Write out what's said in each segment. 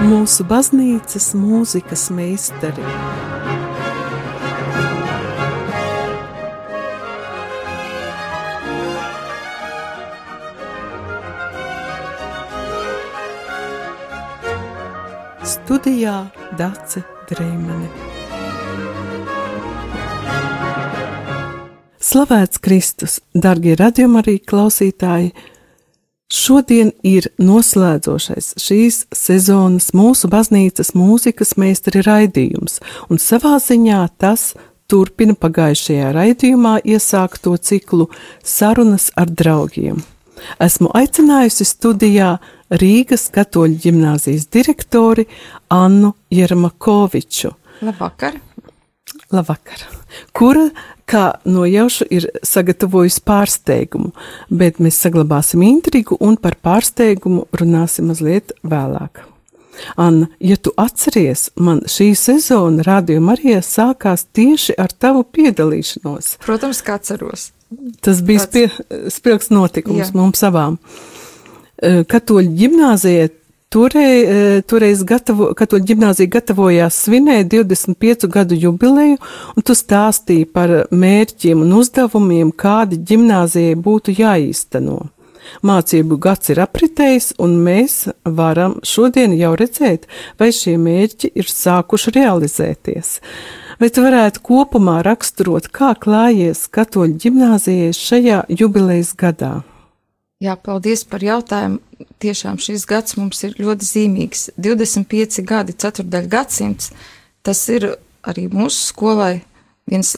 mūsu baznīcas mūzikas meistari. Studijā Dace Dreimane. Slavēts Kristus, darbie radījuma arī klausītāji! Šodien ir noslēdzošais šīs sezonas mūsu baznīcas mūzikas meistara raidījums, un savā ziņā tas turpina pagājušajā raidījumā iesākto ciklu Sarunas ar draugiem. Esmu aicinājusi studijā Rīgas katoļu ģimnāzijas direktori Annu Jermakoviču. Labvakar! Labvakar! Kura kā nojaušu, ir sagatavojusi pārsteigumu, bet mēs saglabāsim intrigu un par pārsteigumu runāsim mazliet vēlāk. Anna, ja tu atceries, man šī sezona Radio Marijā sākās tieši ar tavu piedalīšanos. Protams, kā atceros. Tas bija spie, spilgts notikums Jā. mums abām. Katoļu ģimnāzijai Toreiz, toreiz gatavo, katoļu ģimnāzija gatavojās svinēt 25 gadu jubileju, un tu stāstīji par mērķiem un uzdevumiem, kādi ģimnāzijai būtu jāīsteno. Mācību gads ir apritējis, un mēs varam šodien jau redzēt, vai šie mērķi ir sākuši realizēties. Vai tu varētu kopumā raksturot, kā klājies katoļu ģimnāzijai šajā jubilejas gadā? Jā, paldies par jautājumu. Tiešām šis gads mums ir ļoti zīmīgs. 25 gadi, ceturdaļ gadsimts. Tas ir arī mūsu skolai viens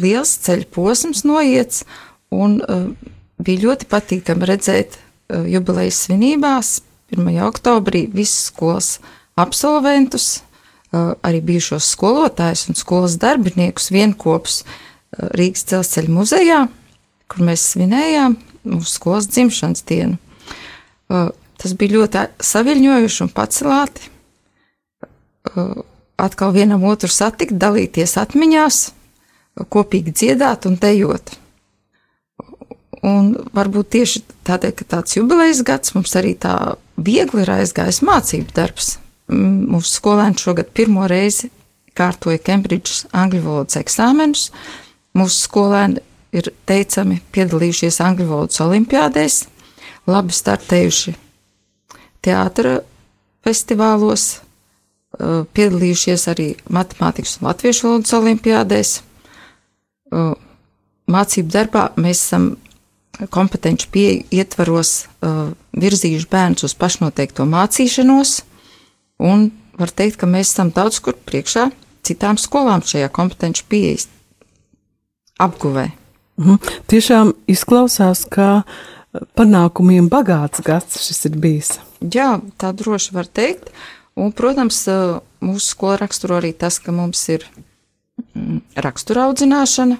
liels ceļu posms noiets, un uh, bija ļoti patīkami redzēt uh, jubilejas svinībās 1. oktobrī visas skolas absolventus, uh, arī bijušos skolotājus un skolas darbiniekus vienkopus uh, Rīgas dzelzceļa muzejā, kur mēs svinējām mūsu skolas dzimšanas dienu. Tas bija ļoti saviņojuši un pacelāti. Atkal vienam otru satikt, dalīties atmiņās, kopīgi dziedāt un dejot. Un varbūt tieši tādēļ, ka tāds jubilejas gads mums arī tā viegli ir aizgājis mācību darbs. Mūsu skolēni šogad pirmo reizi kārtoja Kembridžas angļu valodas eksāmenus. Mūsu skolēni ir teicami piedalījušies angļu valodas olimpiādēs, labi startējuši teātra festivālos, piedalījušies arī matemātikas un latviešu valodas olimpiādēs. Mācību darbā mēs esam kompetenci pieeja ietvaros virzījuši bērnus uz pašnoteikto mācīšanos, un var teikt, ka mēs esam daudz kur priekšā citām skolām šajā kompetenci pieejas apguvē. Mhm. Tiešām izklausās, ka panākumiem bagāts gads šis ir bijis. Jā, tā droši var teikt. Un, protams, mūsu skola raksturo arī tas, ka mums ir mm, rakstura audzināšana,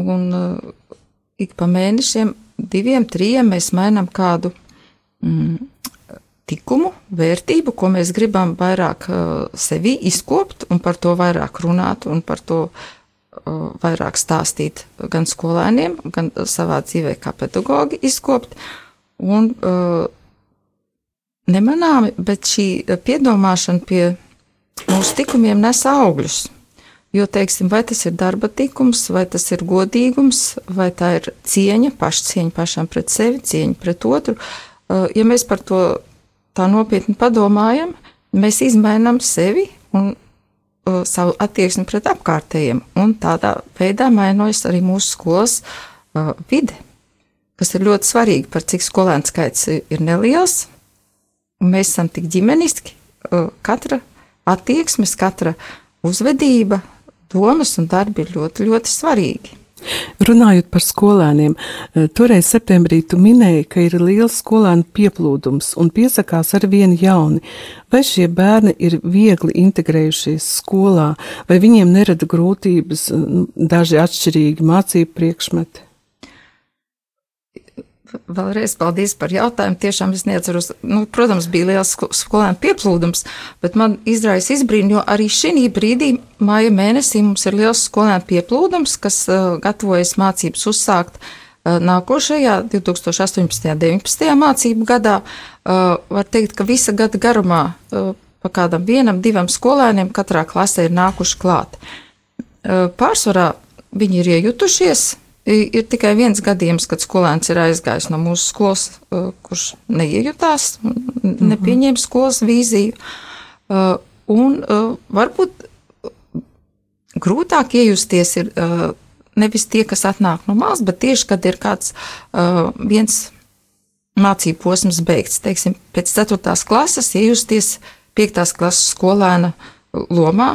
un ik pa mēnešiem, diviem, trijiem mēs mainām kādu mm, tikumu, vērtību, ko mēs gribam vairāk sevi izkopt un par to vairāk runāt un par to vairāk stāstīt gan skolēniem, gan savā dzīvē kā pedagogi izkopt. Un nemanāmi, bet šī piedomāšana pie mūsu tikumiem nes augļus. Jo, teiksim, vai tas ir darba tikums, vai tas ir godīgums, vai tā ir cieņa, pašcieņa pašam pret sevi, cieņa pret otru. Ja mēs par to tā nopietni padomājam, mēs izmainām sevi un uh, savu attieksmi pret apkārtējiem, un tādā veidā mainojas arī mūsu skolas uh, vide, kas ir ļoti svarīgi, par cik skolēnu skaits ir neliels, mēs esam tik ģimeniski, uh, katra attieksmes, katra uzvedība, domas un darbi ir ļoti, ļoti svarīgi. Runājot par skolēniem, eh, toreiz septembrī tu minēji, ka ir liels skolēnu pieplūdums un piesakās ar vienu jauni. Vai šie bērni ir viegli integrējušies skolā, vai viņiem nerada grūtības daži atšķirīgi mācību priekšmeti? Vēlreiz paldies par jautājumu. Tiešām es neatceros, nu, protams, bija liels skolēnu pieplūdums, bet man izraisa izbrīna, jo arī šī brīdī, māja mēnesī, mums ir liels skolēnu pieplūdums, kas uh, gatavojas mācības uzsākt uh, nākošajā 2018. un 2019. mācību gadā. Uh, var teikt, ka visa gada garumā uh, pa kādam vienam, divam skolēniem katrā klasē ir nākuši klāt. Pārsvarā viņi ir iejutušies. Ir tikai viens gadījums, kad skolēns ir aizgājis no mūsu skolas, kurš neiejutās, mhm. nepieņēma skolas vīziju. Un varbūt grūtāk iejusties ir nevis tie, kas atnāk no malas, bet tieši, kad ir kāds viens mācību posms beigts. Teiksim, pēc 4. klases iejusties 5. klases skolēna lomā.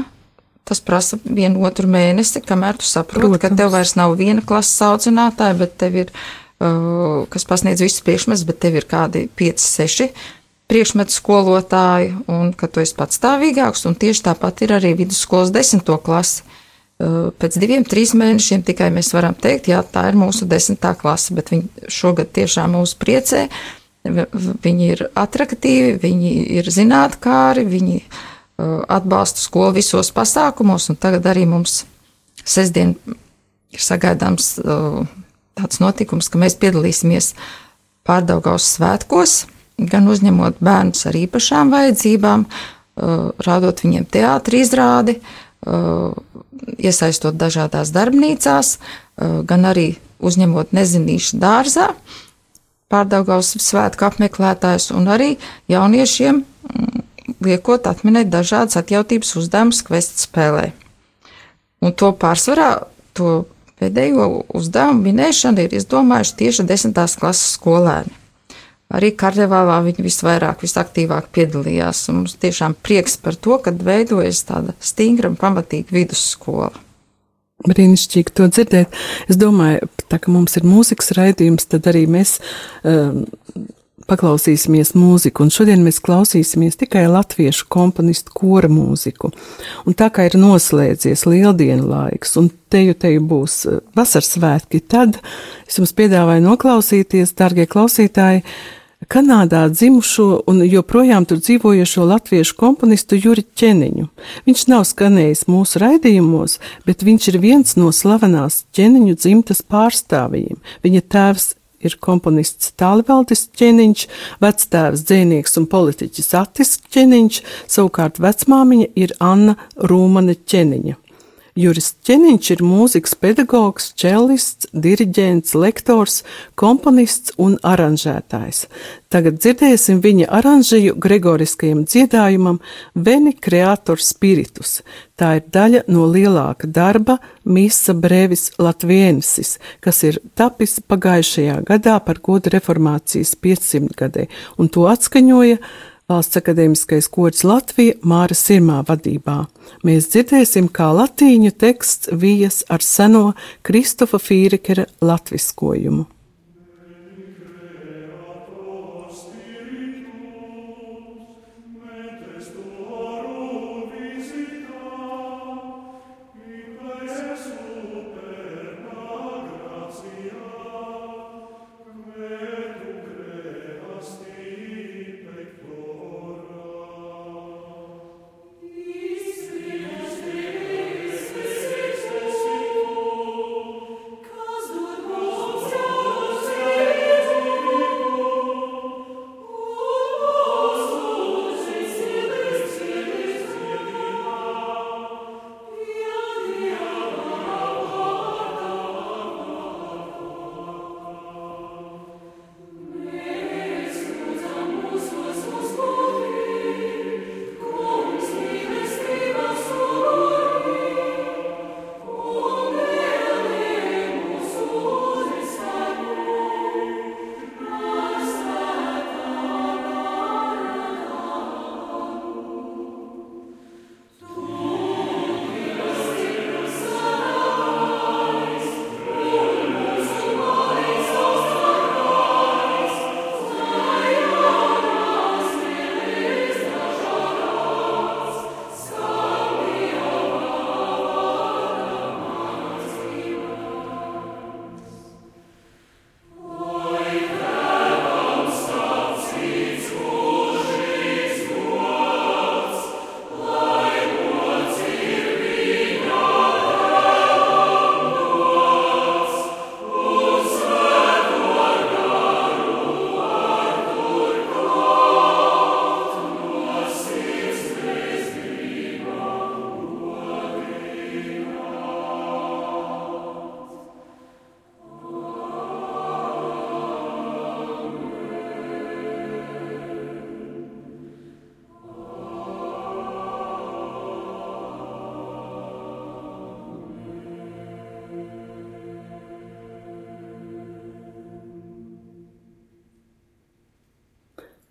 Tas prasa vienu otru mēnesi, kamēr tu saproti, Protams. ka tev vairs nav viena klases audzinātāja, bet tev ir, uh, kas pasniedz visus priekšmetus, bet tev ir kādi 5, 6 priekšmetu skolotāji, un ka tu esi patstāvīgāks, un tieši tāpat ir arī vidusskolas desmito klasi. Uh, pēc diviem, trīs mēnešiem tikai mēs varam teikt, jā, tā ir mūsu desmitā klase, bet viņi šogad tiešām mūs priecē. Viņi ir attraktīvi, viņi ir zinātkāri, viņi uh, atbalsta skolu visos pasākumos, un tagad arī mums sestdien ir sagaidāms uh, tāds notikums, ka mēs piedalīsimies pārdaugaus svētkos, gan uzņemot bērnus ar īpašām vajadzībām, rādot viņiem teātri izrādi, iesaistot dažādās darbnīcās, gan arī uzņemot nezinīšu dārzā, pārdaugaus svētku apmeklētājus un arī jauniešiem mm, liekot atminēt dažādas atjautības uzdevumus kvestu spēlē. Un to pārsvarā, to pēdējo uzdevumu minēšanu ir izdomājuši tieši desmitās klases skolēni. Arī karnevālā viņi visvairāk, visaktīvāk piedalījās. Mums tiešām prieks par to, ka veidojas tāda stingra un pamatīga vidusskola. Brīnišķīgi to dzirdēt. Es domāju, tā kā mums ir mūzikas raidījums, tad arī mēs um, paklausīsimies mūziku. Un šodien mēs klausīsimies tikai latviešu komponistu kora mūziku. Un tā kā ir noslēdzies lieldienu laiks, un teju teju būs uh, vasaras svētki, tad es jums piedāvāju noklausīties, dārgie klausītāji, Kanādā dzimušo un joprojām tur dzīvojošo latviešu komponistu Juri Čeniņu. Viņš nav skanējis mūsu raidījumos, bet viņš ir viens no slavenās ķeniņu dzimtas pārstāvjiem. Viņa tēvs ir komponists Tālvaldis Čeniņš, vectēvs dzēnieks un politiķis Atis Čeniņš, savukārt vecmāmiņa ir Anna Rūmane Čeniņa. Juris Čeniņš ir mūzikas pedagogs, čelists, diriģents, lektors, komponists un aranžētājs. Tagad dzirdēsim viņa aranžiju gregoriskajam dziedājumam Veni Creator Spiritus. Tā ir daļa no lielāka darba Misa Brevis Latviensis, kas ir tapis pagājušajā gadā par godu reformācijas 500 gadē, un to atskaņoja Valsts akadēmiskais kods Latvija Māra Sirmā vadībā. Mēs dzirdēsim, kā latīņu teksts vijas ar seno Kristofa Fīrekera latviskojumu.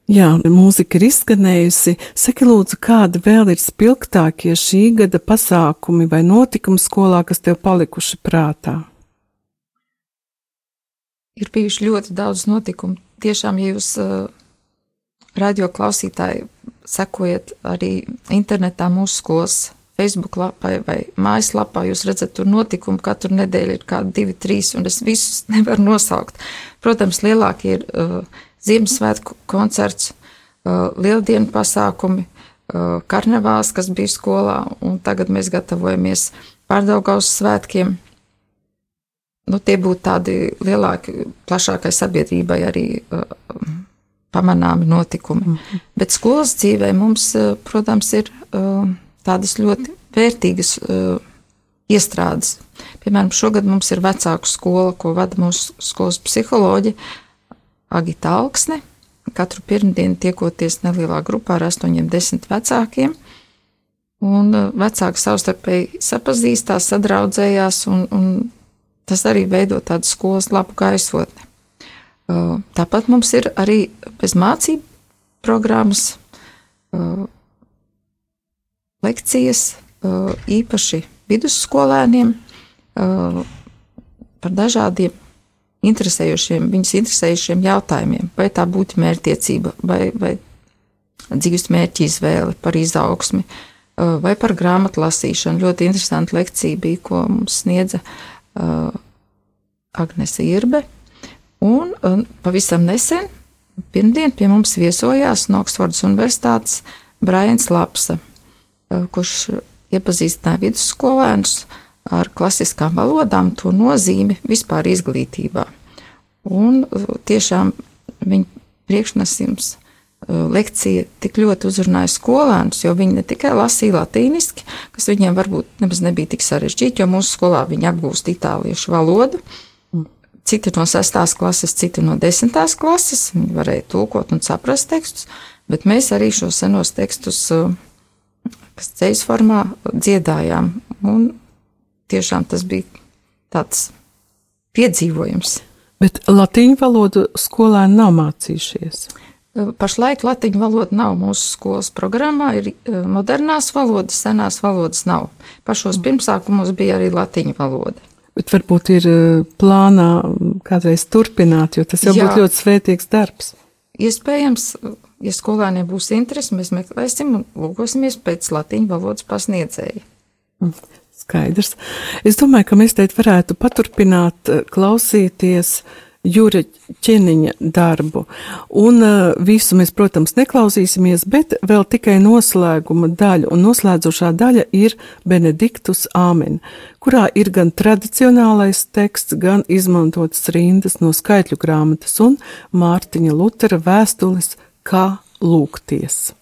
Jā, mūzika ir izskanējusi. Saki, lūdzu, kādi vēl ir spilgtākie šī gada pasākumi vai notikumi skolā, kas tev palikuši prātā? Ir bijuši ļoti daudz notikumu. Tiešām, ja jūs uh, radio klausītāji sekojat arī internetā mūsu skolas Facebook lapai vai mājaslapā, jūs redzat, tur notikumu katru nedēļu ir kādi divi, trīs, un es visus nevaru nosaukt. Protams, lielākie ir uh, Ziemassvētku koncerts, uh, lieldienu pasākumi, uh, karnevāls, kas bija skolā, un tagad mēs gatavojamies pārdaugaus svētkiem. Nu, tie būtu tādi lielāki, plašākai sabiedrībai arī uh, pamanāmi notikumi. Mm -hmm. Bet skolas dzīvē mums, protams, ir tādas ļoti vērtīgas iestrādes. Piemēram, šogad mums ir vecāku skola, ko vada mūsu skolas psiholoģija Agita Alksne, katru pirmdienu tiekoties nelielā grupā ar astoņiem desmit vecākiem. Un uh, vecāki savstarpēji sapazīstās, sadraudzējās, un, un tas arī veido tādu skolas labu gaisotni. Uh, tāpat mums ir arī bez mācību programmas uh, lekcijas īpaši vidusskolēniem par dažādiem interesējušiem, viņus interesējušiem jautājumiem, vai tā būtu mērķtiecība, vai, vai dzīves mērķa izvēle par izaugsmi, vai par grāmatu lasīšanu. Ļoti interesanta lekcija bija, ko mums sniedza uh, Agnese Irbe. Un uh, pavisam nesen, pirmdien, pie mums viesojās no Oksfordas Universitātes Brains Lapsa, uh, kurš iepazīstināja vidusskolēnus ar klasiskām valodām, to nozīmi vispār izglītībā. Un uh, tiešām viņa priekšnesums uh, lekcija tik ļoti uzrunāja skolēnus, jo viņi ne tikai lasīja latīniski, kas viņiem varbūt nemaz nebija tik sarežģīti, jo mūsu skolā viņi apgūst itāliešu valodu. Citi no sestās klases, citi no desmitās klases, viņi varēja tulkot un saprast tekstus, bet mēs arī šos senos tekstus, uh, kas ceļas formā, dziedājām. Un tiešām tas bija tāds piedzīvojums. Bet latīņu valodu skolēni nav mācījušies. Pašlaik latviešu valoda nav mūsu skolas programmā, ir modernās valodas, senās valodas nav. Pašos pirmsākumos bija arī latviešu valoda. Bet varbūt ir plānā kādreiz turpināt, jo tas jau būtu ļoti svētīgs darbs. Iespējams, ja skolēniem būs interesi, mēs meklēsim un lūkosimies pēc latviešu valodas pasniedzēja. Skaidrs. Es domāju, ka mēs teikt varētu paturpināt eh, klausīties Jūra ķeniņa darbu. Un uh, visu mēs, protams, neklausīsimies, bet vēl tikai noslēguma daļa, un noslēdzošā daļa ir Benediktus Āmen, kurā ir gan tradicionālais teksts, gan izmantotas rindas no skaitļu grāmatas un Mārtiņa Lutera vēstules Kā lūgties.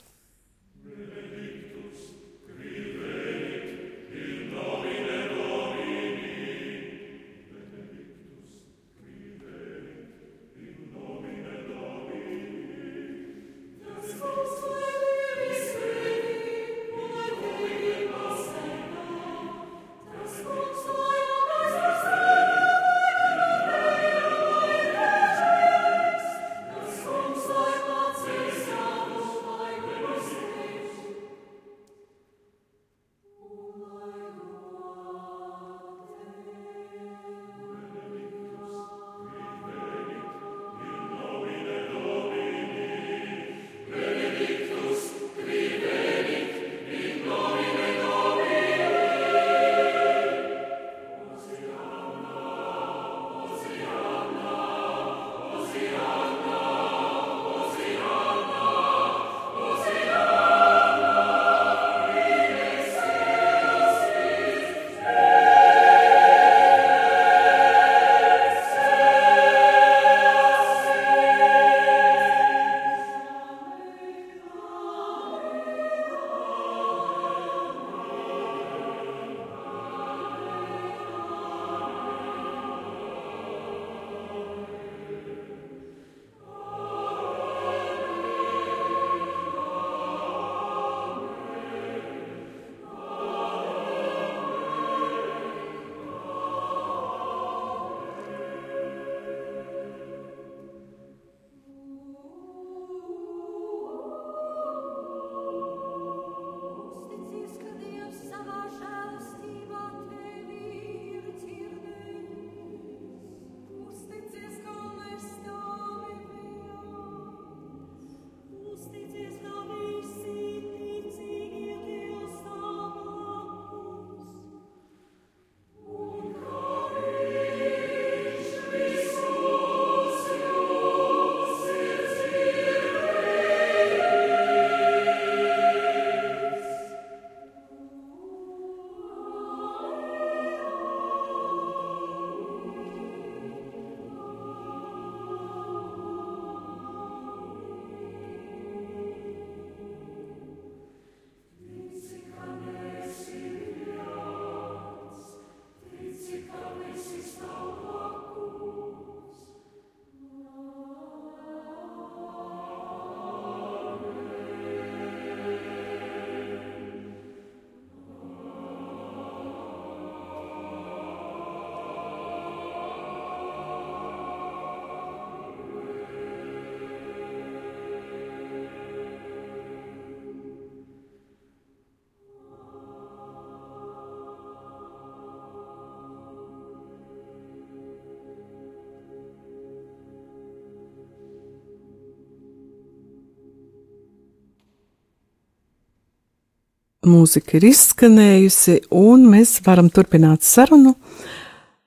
Mūzika ir izskanējusi, un mēs varam turpināt sarunu.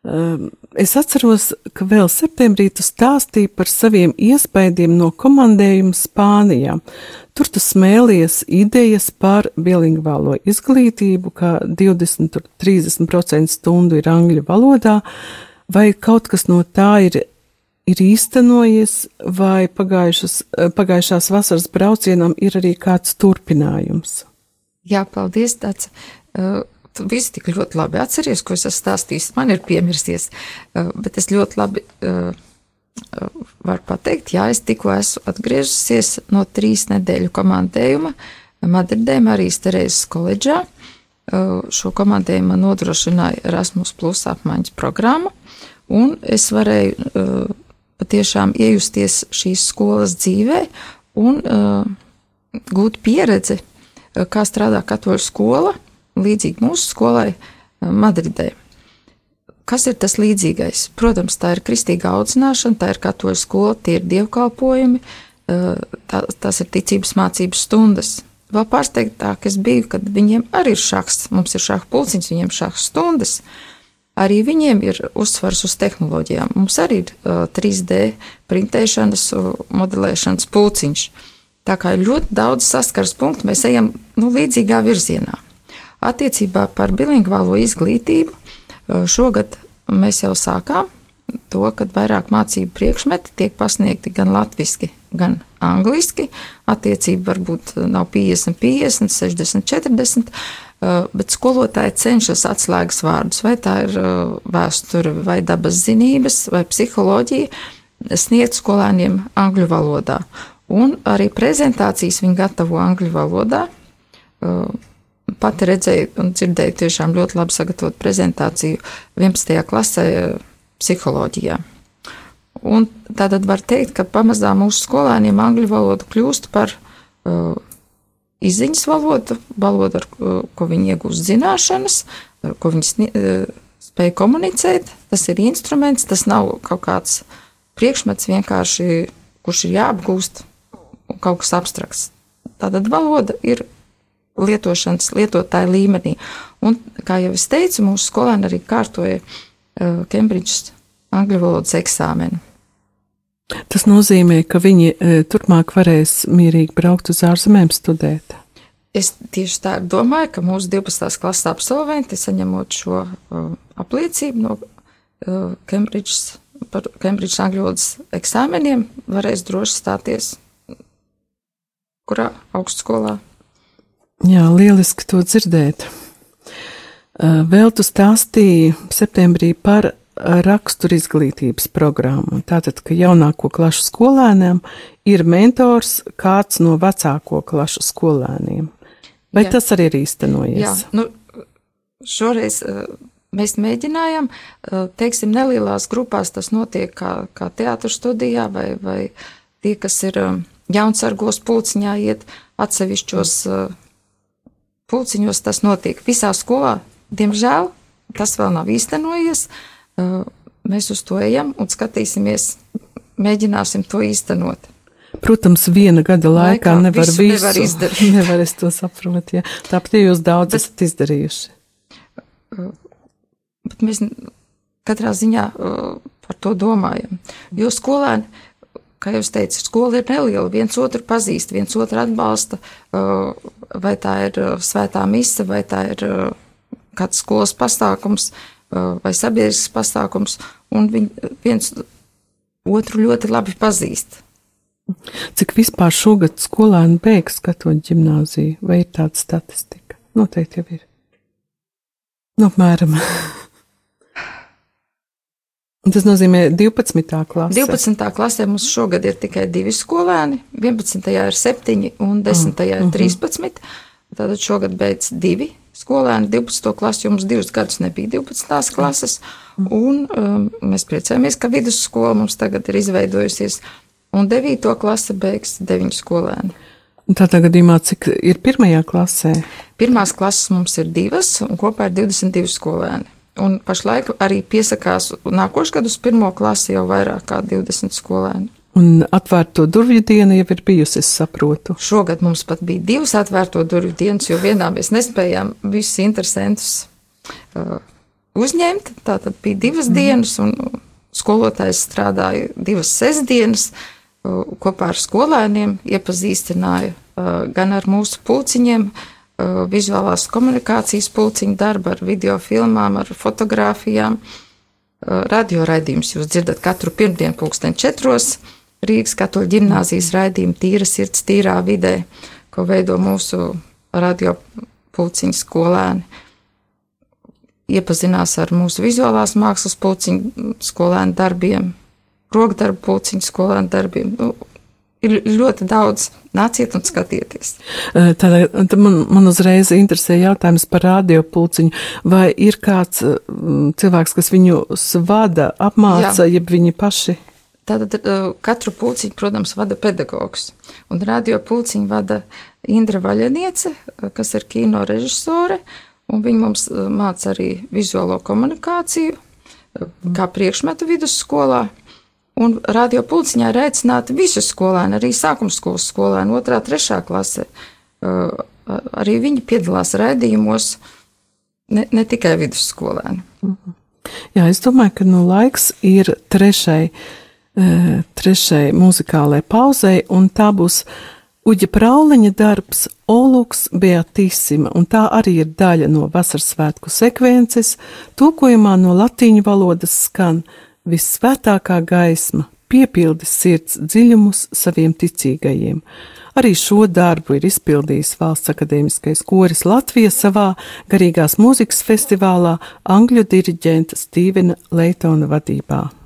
Ehm, es atceros, ka vēl septembrī tu stāstīji par saviem iespaidiem no komandējuma Spānijā. Tur tu smēlies idejas par bilingvālo izglītību, ka 20-30% stundu ir angļu valodā, vai kaut kas no tā ir, ir īstenojies, vai pagājušās vasaras braucienam ir arī kāds turpinājums? Jā, paldies, tāds. Uh, tu visi tik ļoti labi atceries, ko es esmu stāstījis. Man ir piemirsies, uh, bet es ļoti labi uh, varu pateikt, jā, es tikko esmu atgriežusies no trīs nedēļu komandējuma Madridē, Marijas Terēzes koledžā. Šo komandējumu nodrošināja Erasmus Plus apmaiņas programma, un es varēju patiešām iejusties šīs skolas dzīvē un gūt pieredzi kā strādā katoļu skola, līdzīgi mūsu skolai eh, Madridē. Kas ir tas līdzīgais? Protams, tā ir kristīga audzināšana, tā ir katoļu skola, tie ir dievkalpojumi, eh, tā, tās ir ticības mācības stundas. Vēl pārsteigtāk es biju, kad viņiem arī ir šахs, mums ir šāda pulciņš, viņiem ir šāda stundas. Arī viņiem ir uzsvars uz tehnoloģijām. Mums arī ir uh, 3D printēšanas, modelēšanas pulciņš. Uh, Tā kā ir ļoti daudz saskars punktu, mēs ejam nu, līdzīgā virzienā. Attiecībā par bilingvālo izglītību šogad mēs jau sākām to, ka vairāk mācību priekšmeti tiek pasniegti gan latviešu, gan angliski. Attiecība varbūt nav 50, 50, 60, 40, bet skolotāji cenšas atslēgas vārdus, vai tā ir vēsture, vai dabas zinības, vai psiholoģija, sniegt skolēniem angļu valodā. Un arī prezentācijas viņi gatavo angļu valodā. Uh, pati redzēju un dzirdēju tiešām ļoti labi sagatavot prezentāciju 11. klasē uh, psiholoģijā. Un tātad var teikt, ka pamazām mūsu skolēniem angļu valoda kļūst par uh, izziņas valodu, valodu, ar uh, ko viņi iegūst zināšanas, ar ko viņi uh, spēj komunicēt. Tas ir instruments, tas nav kaut kāds priekšmets vienkārši, kurš ir jāapgūst kaut kas abstrakts. Tātad valoda ir lietošanas, lietotāja līmenī. Un, kā jau es teicu, mūsu skolēni arī kārtoja Kembridžas uh, angļu valodas eksāmenu. Tas nozīmē, ka viņi uh, turpmāk varēs mierīgi braukt uz ārzemēm studēt. Es tieši tā domāju, ka mūsu 12. klases absolventi, saņemot šo uh, apliecību no uh, Kembridžas par Kembridžas angļu valodas eksāmeniem, varēs droši stāties kurā augstskolā. Jā, lieliski to dzirdēt. Vēl tu stāstīji septembrī par rakstur izglītības programmu. Tātad, ka jaunāko klašu skolēniem ir mentors kāds no vecāko klašu skolēniem. Vai Jā. tas arī ir īstenojies? Jā, nu, šoreiz mēs mēģinājām, teiksim, nelielās grupās tas notiek kā, kā teātris studijā vai, vai tie, kas ir jaunsargos pulciņā iet atsevišķos uh, pulciņos, tas notiek visā skolā. Diemžēl tas vēl nav īstenojies. Uh, mēs uz to ejam un skatīsimies, mēģināsim to īstenot. Protams, viena gada laikā, laikā nevar visu, visu nevar izdarīt. nevar es to saprotu, jā. Tāpat jūs daudz bet, esat izdarījuši. Uh, bet mēs katrā ziņā par to domājam. Jo skolēni kā jau teicu, skola ir neliela. viens otru pazīst, viens otru atbalsta. Uh, vai tā ir uh, svētā mise, vai tā ir uh, kāds skolas pasākums, vai sabiedrisks pasākums, un viņi viens otru ļoti labi pazīst. Cik vispār šogad skolēni beigs katoļu ģimnāziju, vai ir tāda statistika? Noteikti jau ir. Nu, apmēram. Tas nozīmē 12. klasē. 12. klasē mums šogad ir tikai divi skolēni. 11. ir 7 un 10. Uh, ir 13. Uh -huh. Tātad šogad beidz divi skolēni. 12. klasi jums divus gadus nebija 12. klases. Un um, mēs priecājamies, ka vidusskola mums tagad ir izveidojusies. Un 9. klase beigs 9 skolēni. Tādā gadījumā, cik ir pirmajā klasē? Pirmās klases mums ir divas, un kopā ir 22 skolēni. Un pašlaik arī piesakās nākošais gads uz pirmo klasi jau vairāk kā 20 skolēni. Un atvērto durvju diena jau ir bijusi, es saprotu. Šogad mums pat bija divas atvērto durvju dienas, jo vienā mēs nespējām visus interesantus uh, uzņemt. Tātad bija divas mm. dienas, un skolotājs strādāja divas sestdienas uh, kopā ar skolēniem, iepazīstināja uh, gan ar mūsu pulciņiem, uh, vizuālās komunikācijas pulciņu darbu, ar video filmām, ar fotografijām. Uh, radio raidījums jūs dzirdat katru pirmdienu pulksten četros. Rīgas katoļu ģimnāzijas raidījumu Tīra sirds, tīrā vidē, ko veido mūsu radio pulciņu skolēni. Iepazinās ar mūsu vizuālās mākslas pulciņu skolēnu darbiem, rokdarbu pulciņu skolēnu darbiem. Nu, ir ļoti daudz. Nāciet un skatieties. Tad man, man uzreiz interesē jautājums par radiopulciņu. Vai ir kāds cilvēks, kas viņu vada, apmāca, Jā. jeb viņi paši? Tātad katru pulciņu, protams, vada pedagogs. Un radio pulciņu vada Indra Vaļaniece, kas ir kino režisore, un viņa mums māca arī vizuālo komunikāciju, kā priekšmetu vidusskolā. Un radio pulciņā ir aicināti visi skolēni, arī sākumskolas skolēni, otrā, trešā klase. Arī viņi piedalās raidījumos, ne, ne tikai vidusskolēni. Mhm. Jā, es domāju, ka nu laiks ir trešai trešai muzikālajai pauzei, un tā būs Uģa Prauliņa darbs Oluks Beatisima, un tā arī ir daļa no vasaras svētku sekvences, tulkojumā no latīņu valodas skan Vissvētākā gaisma, piepildi sirds dziļumus saviem ticīgajiem. Arī šo darbu ir izpildījis Valsts akadēmiskais koris Latvija savā garīgās mūzikas festivālā Angļu diriģenta Stīvena Leitona vadībā.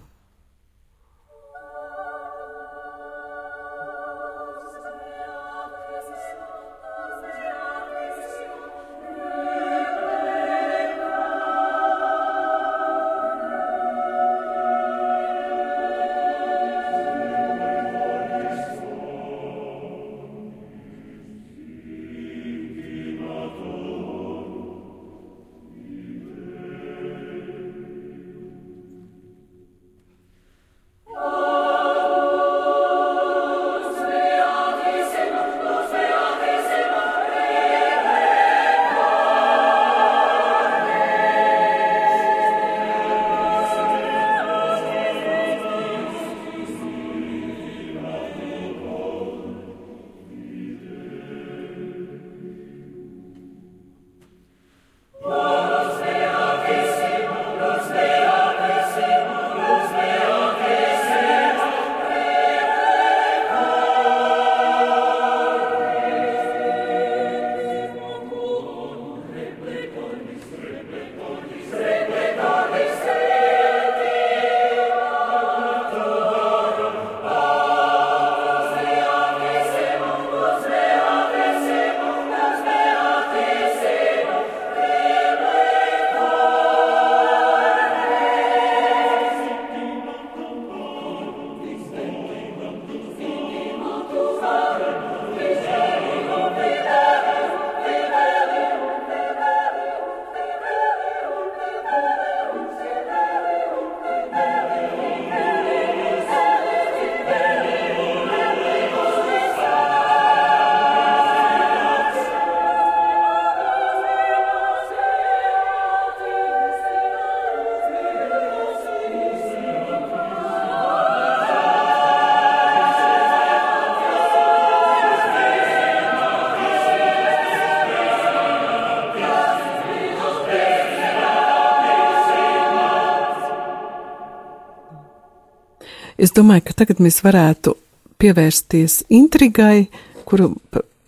Es domāju, ka tagad mēs varētu pievērsties intrigai, kuru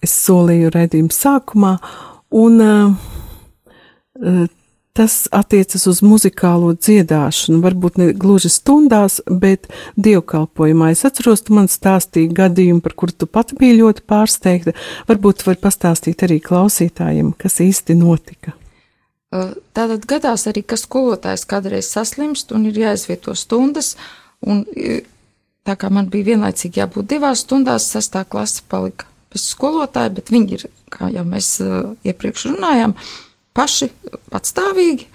es solīju redzējumu sākumā, un uh, tas attiecas uz muzikālo dziedāšanu, varbūt ne gluži stundās, bet dievkalpojumā. Es atceros, tu man stāstīji gadījumu, par kuru tu pati biji ļoti pārsteigta. Varbūt var pastāstīt arī klausītājiem, kas īsti notika. Tātad gadās arī, ka skolotājs kādreiz saslimst un ir jāizvieto stundas, uh, Un e, tā kā man bija vienlaicīgi jābūt divās stundās, sastā klase palika bez skolotāja, bet viņi ir, kā jau mēs e, iepriekš runājām, paši patstāvīgi,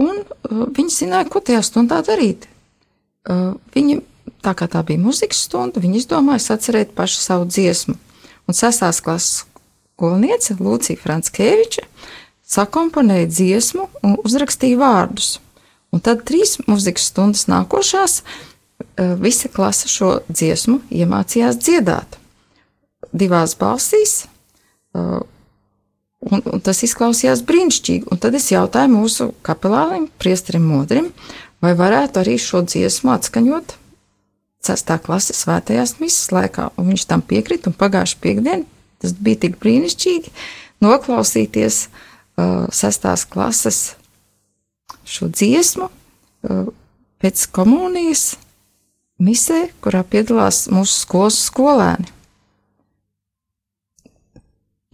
un e, viņi zināja, ko tajā stundā darīt. Viņi tā kā tā bija muzikas stunda, viņi izdomāja sacerēt pašu savu dziesmu. Un sestās klases skolniece Lūcija Franskeviča sakomponēja dziesmu un uzrakstīja vārdus. Un tad trīs muzikas stundas nākošās eh, visa klase šo dziesmu iemācījās dziedāt divās balsīs. Eh, un, un tas izklausījās brīnišķīgi. Un tad es jautāju mūsu kapelānim, priesterim Modrim, vai varētu arī šo dziesmu atskaņot 6. klases svētajās misijas laikā. Un viņš tam piekrita, un pagājušā piekdiena tas bija tik brīnišķīgi noklausīties uh, 6. klases šo dziesmu uh, pēc komunijas misē, kurā piedalās mūsu skolas skolēni.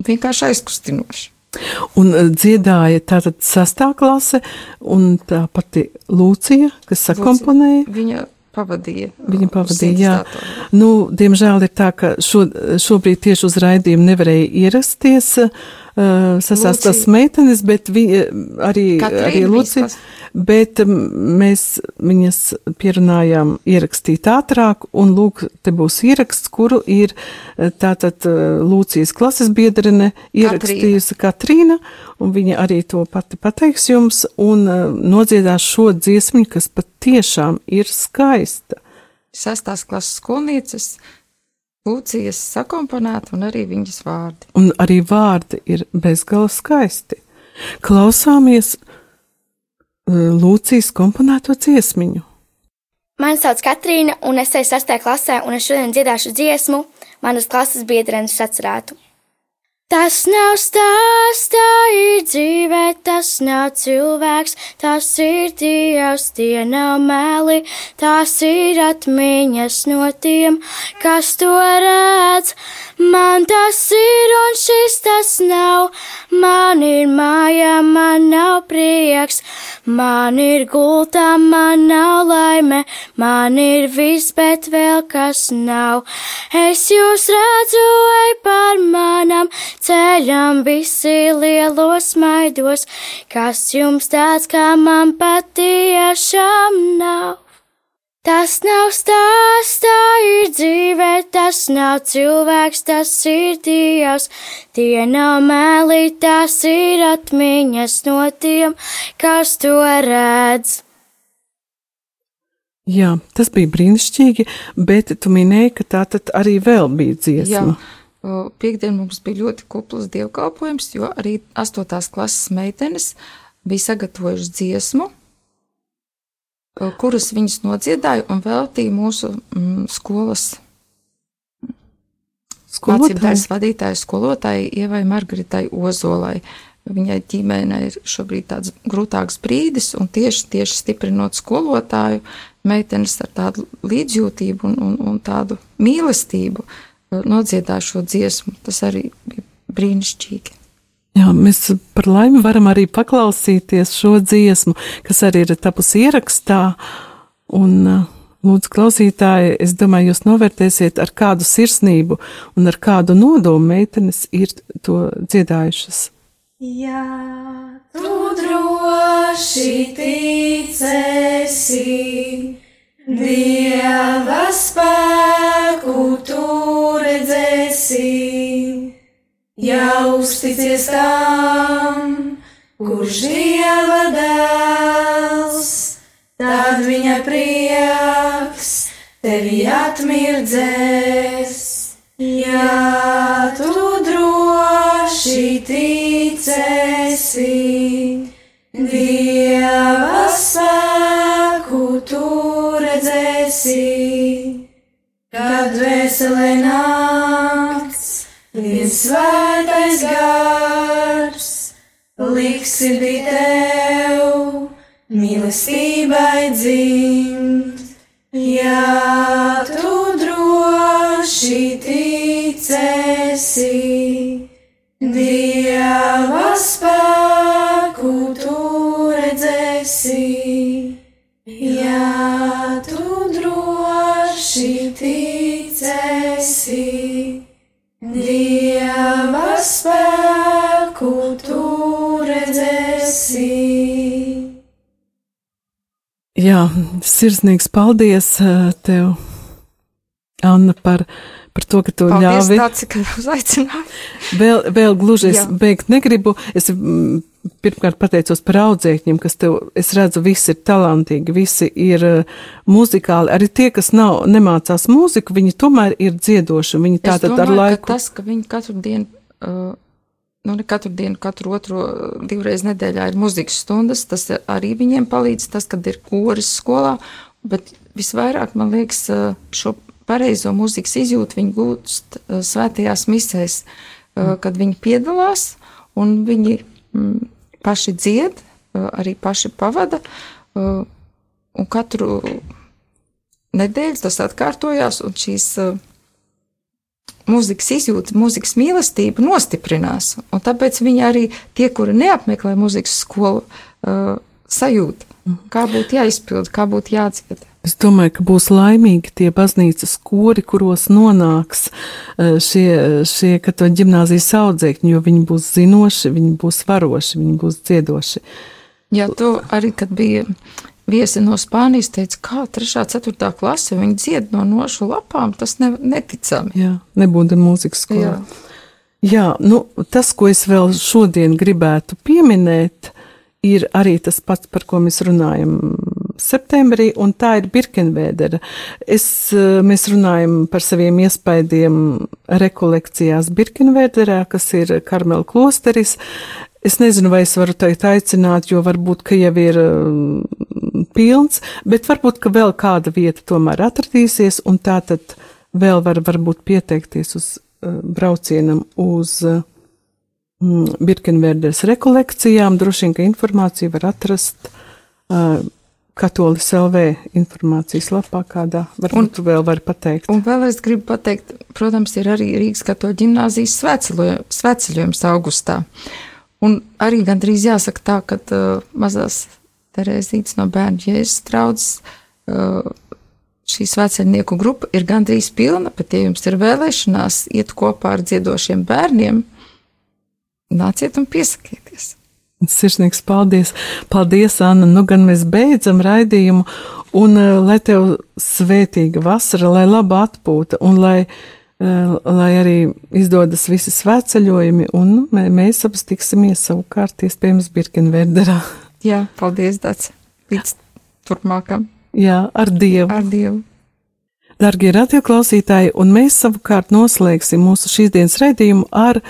Vienkārši aizkustinoši. Un uh, dziedāja tātad sastā klase, un tā pati Lūcija, kas sakomponēja. Lūcija, viņa pavadīja. Viņa pavadīja, jā. Nu, diemžēl ir tā, ka šo, šobrīd tieši uz raidījumu nevarēja ierasties uh, sasāstās meitenes, bet vi, arī, Katrīna arī Lucija. bet um, mēs viņas pierunājām ierakstīt ātrāk, un lūk, te būs ieraksts, kuru ir uh, tātad Lūcijas klases biedrene ierakstījusi Katrīna, un viņa arī to pati pateiks jums, un nodziedās šo dziesmiņu, kas pat tiešām ir skaista. Sestās klases skolnieces Lūcijas sakomponēta un arī viņas vārdi. Un arī vārdi ir bezgala skaisti. Klausāmies Lūcijas komponēto dziesmiņu. Mani sauc Katrīna, un es eju sastajā klasē, un es šodien dziedāšu dziesmu manas klases biedrenes sacerētu. Tas nav stāsts, tā ir dzīve, tas nav cilvēks, tas ir Dievs, tie nav meli, tās ir atmiņas no tiem, kas to redz. Man tas ir un šis tas nav, man ir māja, man nav prieks, man ir gultā, man nav laime, man ir viss, bet vēl kas nav. Es jūs redzu, ej par manam ceļam. Visi lielos maidos, kas jums tāds, kā man patiešām nav. Tas nav stāsts, tā ir dzīve, tas nav cilvēks, tas ir Dievs. Tie nav meli, tas ir atmiņas no tiem, kas to redz. Jā, tas bija brīnišķīgi, bet tu minēji, ka tā tad arī vēl bija dziesma. Jā, piekdien mums bija ļoti kuplas dievkalpojums, jo arī astotās klases meitenes bija sagatavojušas dziesmu kuras viņas nodziedāja un veltīja mūsu mm, skolas mācībās vadītāju skolotāju Ievai Margaritai Ozolai. Viņai ģimenei ir šobrīd tāds grūtāks brīdis, un tieši, tieši stiprinot skolotāju, meitenes ar tādu līdzjūtību un, un, un tādu mīlestību nodziedāja šo dziesmu. Tas arī bija brīnišķīgi. Jā, mēs par laimi varam arī paklausīties šo dziesmu, kas arī ir tapusi ierakstā. Un, lūdzu, klausītāji, es domāju, jūs novērtēsiet, ar kādu sirsnību un ar kādu nodomu meitenes ir to dziedājušas. Jā, tu droši ticēsi, Dieva spēku tu redzēsi ja uzticies tam, kurš dieva dēls, tad viņa prieks tevi atmirdzēs. Ja tu droši ticēsi, dieva spēku tu redzēsi, kad veselē nakts liks sirdī tev, mīlestībai dzimt. Ja tu droši ticēsi, Jā, sirsnīgs paldies eh, tev, Anna, par, par to, ka tu Paldies, ļāvi. Tāds, ka uzaicināji. Vēl, vēl gluži es Jā. beigt negribu. Es mm, pirmkārt pateicos par audzēkņiem, kas tev, es redzu, visi ir talantīgi, visi ir uh, muzikāli. Arī tie, kas nav, nemācās mūziku, viņi tomēr ir dziedoši. Viņi tātad ar laiku. ka tas, ka viņi katru dienu, uh, nu ne katru dienu, katru otro, uh, divreiz nedēļā ir muzikas stundas, tas arī viņiem palīdz, tas, kad ir koris skolā, bet visvairāk, man liekas, uh, šo pareizo muzikas izjūtu viņi gūst uh, svētajās misēs, uh, kad viņi piedalās un viņi mm, paši dzied, arī paši pavada, un katru nedēļu tas atkārtojās, un šīs uh, mūzikas izjūta, mūzikas mīlestība nostiprinās. Un tāpēc viņi arī tie, kuri neapmeklē mūzikas skolu, uh, sajūt, kā būtu jāizpild, kā būtu jādzied. Es domāju, ka būs laimīgi tie baznīcas kori, kuros nonāks eh, šie, šie katoļu ģimnāzijas audzēkņi, jo viņi būs zinoši, viņi būs varoši, viņi būs dziedoši. Jā, to arī, kad bija viesi no Spānijas, teica, kā 3. 4. klase viņi dzied no nošu lapām, tas ne, neticami. Jā, nebūtu mūzikas skolā. Jā. Jā, nu, tas, ko es vēl šodien gribētu pieminēt, ir arī tas pats, par ko mēs runājam septembrī, un tā ir Birkenvēdera. Es, eh, mēs runājam par saviem iespaidiem rekolekcijās Birkenvēderā, kas ir Karmela klosteris. Es nezinu, vai es varu teikt aicināt, jo varbūt, ka jau ir pilns, bet varbūt, ka vēl kāda vieta tomēr atradīsies, un tā tad vēl var varbūt pieteikties uz uh, braucienam uz uh, mm, Birkenverdes rekolekcijām. Droši vien, ka informāciju var atrast uh, Katolis LV informācijas lapā kādā. Varbūt Un- tu vēl vari pateikt. Un vēl es gribu pateikt, protams, ir arī Rīgas katoļu ģimnāzijas svētceļo- svētceļojums augustā. Un arī gandrīz jāsaka tā, ka uh, mazās Terēzītes no bērnu jēzus traudzes uh, šī svētceļnieku grupa ir gandrīz pilna, bet ja jums ir vēlēšanās iet kopā ar dziedošiem bērniem, nāciet un piesakieties. Sirsnīgs paldies! Paldies, Anna! Nu gan mēs beidzam raidījumu, un uh, lai tev svētīga vasara, lai laba atpūta, un lai, uh, lai arī izdodas visi svētceļojumi, un mē, mēs abas tiksimies savukārt iespējams Birkenverderā. Jā, paldies, Dārts! Līdz turpmākam! Jā, ar Dievu! Ar Dievu! Darbie radioklausītāji, un mēs savukārt noslēgsim mūsu šīsdienas raidījumu ar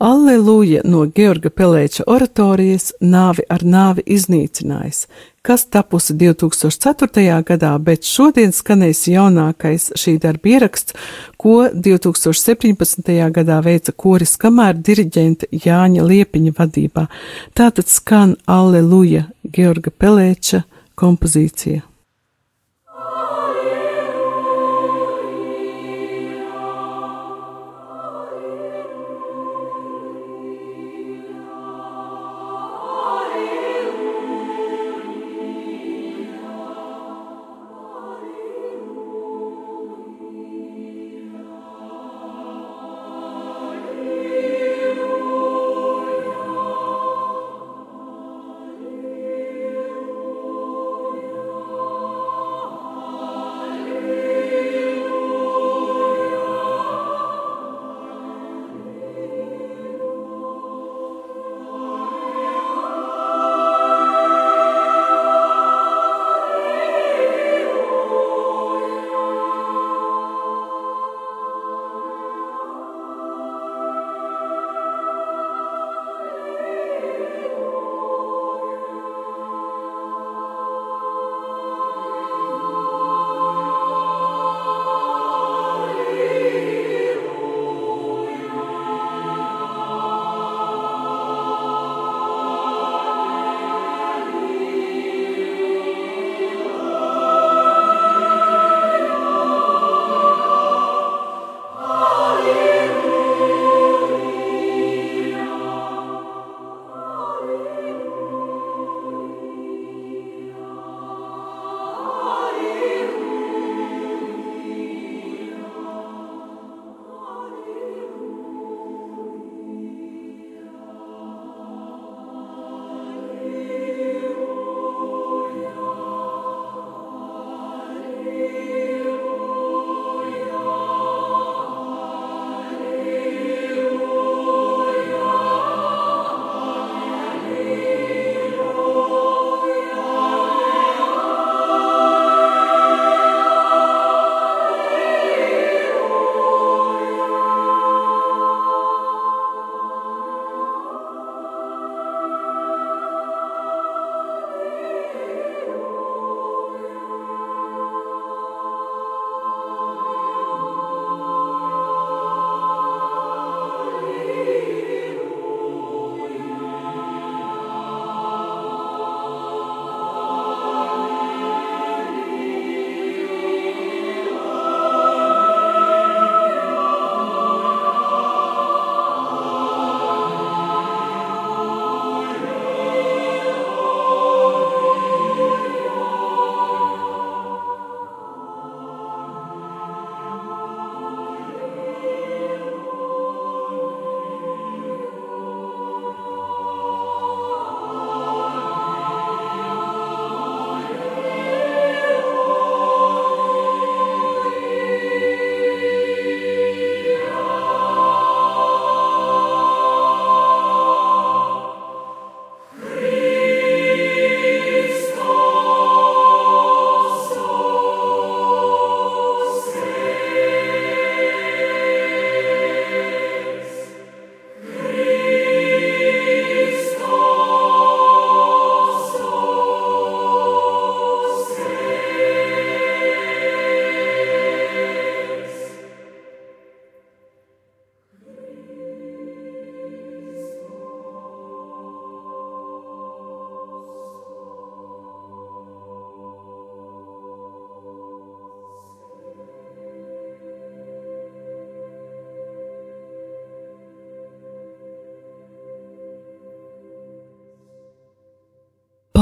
Alleluja no Georga Pelēča oratorijas Nāvi ar nāvi iznīcinājis, kas tapusi 2004. gadā, bet šodien skanēs jaunākais šī darba ieraksts, ko 2017. gadā veica koris kamēr diriģenta Jāņa Liepiņa vadībā. Tātad skan Alleluja Georga Pelēča kompozīcija.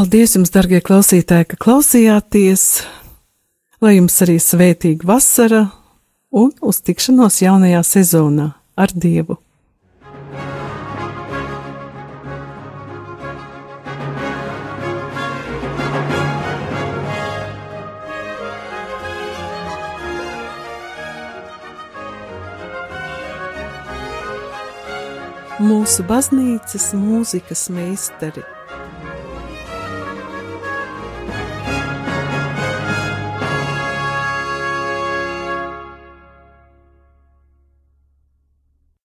Paldies jums, darbie klausītāji, ka klausījāties! Lai jums arī svētīga vasara un uz tikšanos jaunajā sezonā ar Dievu! mūsu baznīcas mūzikas meistari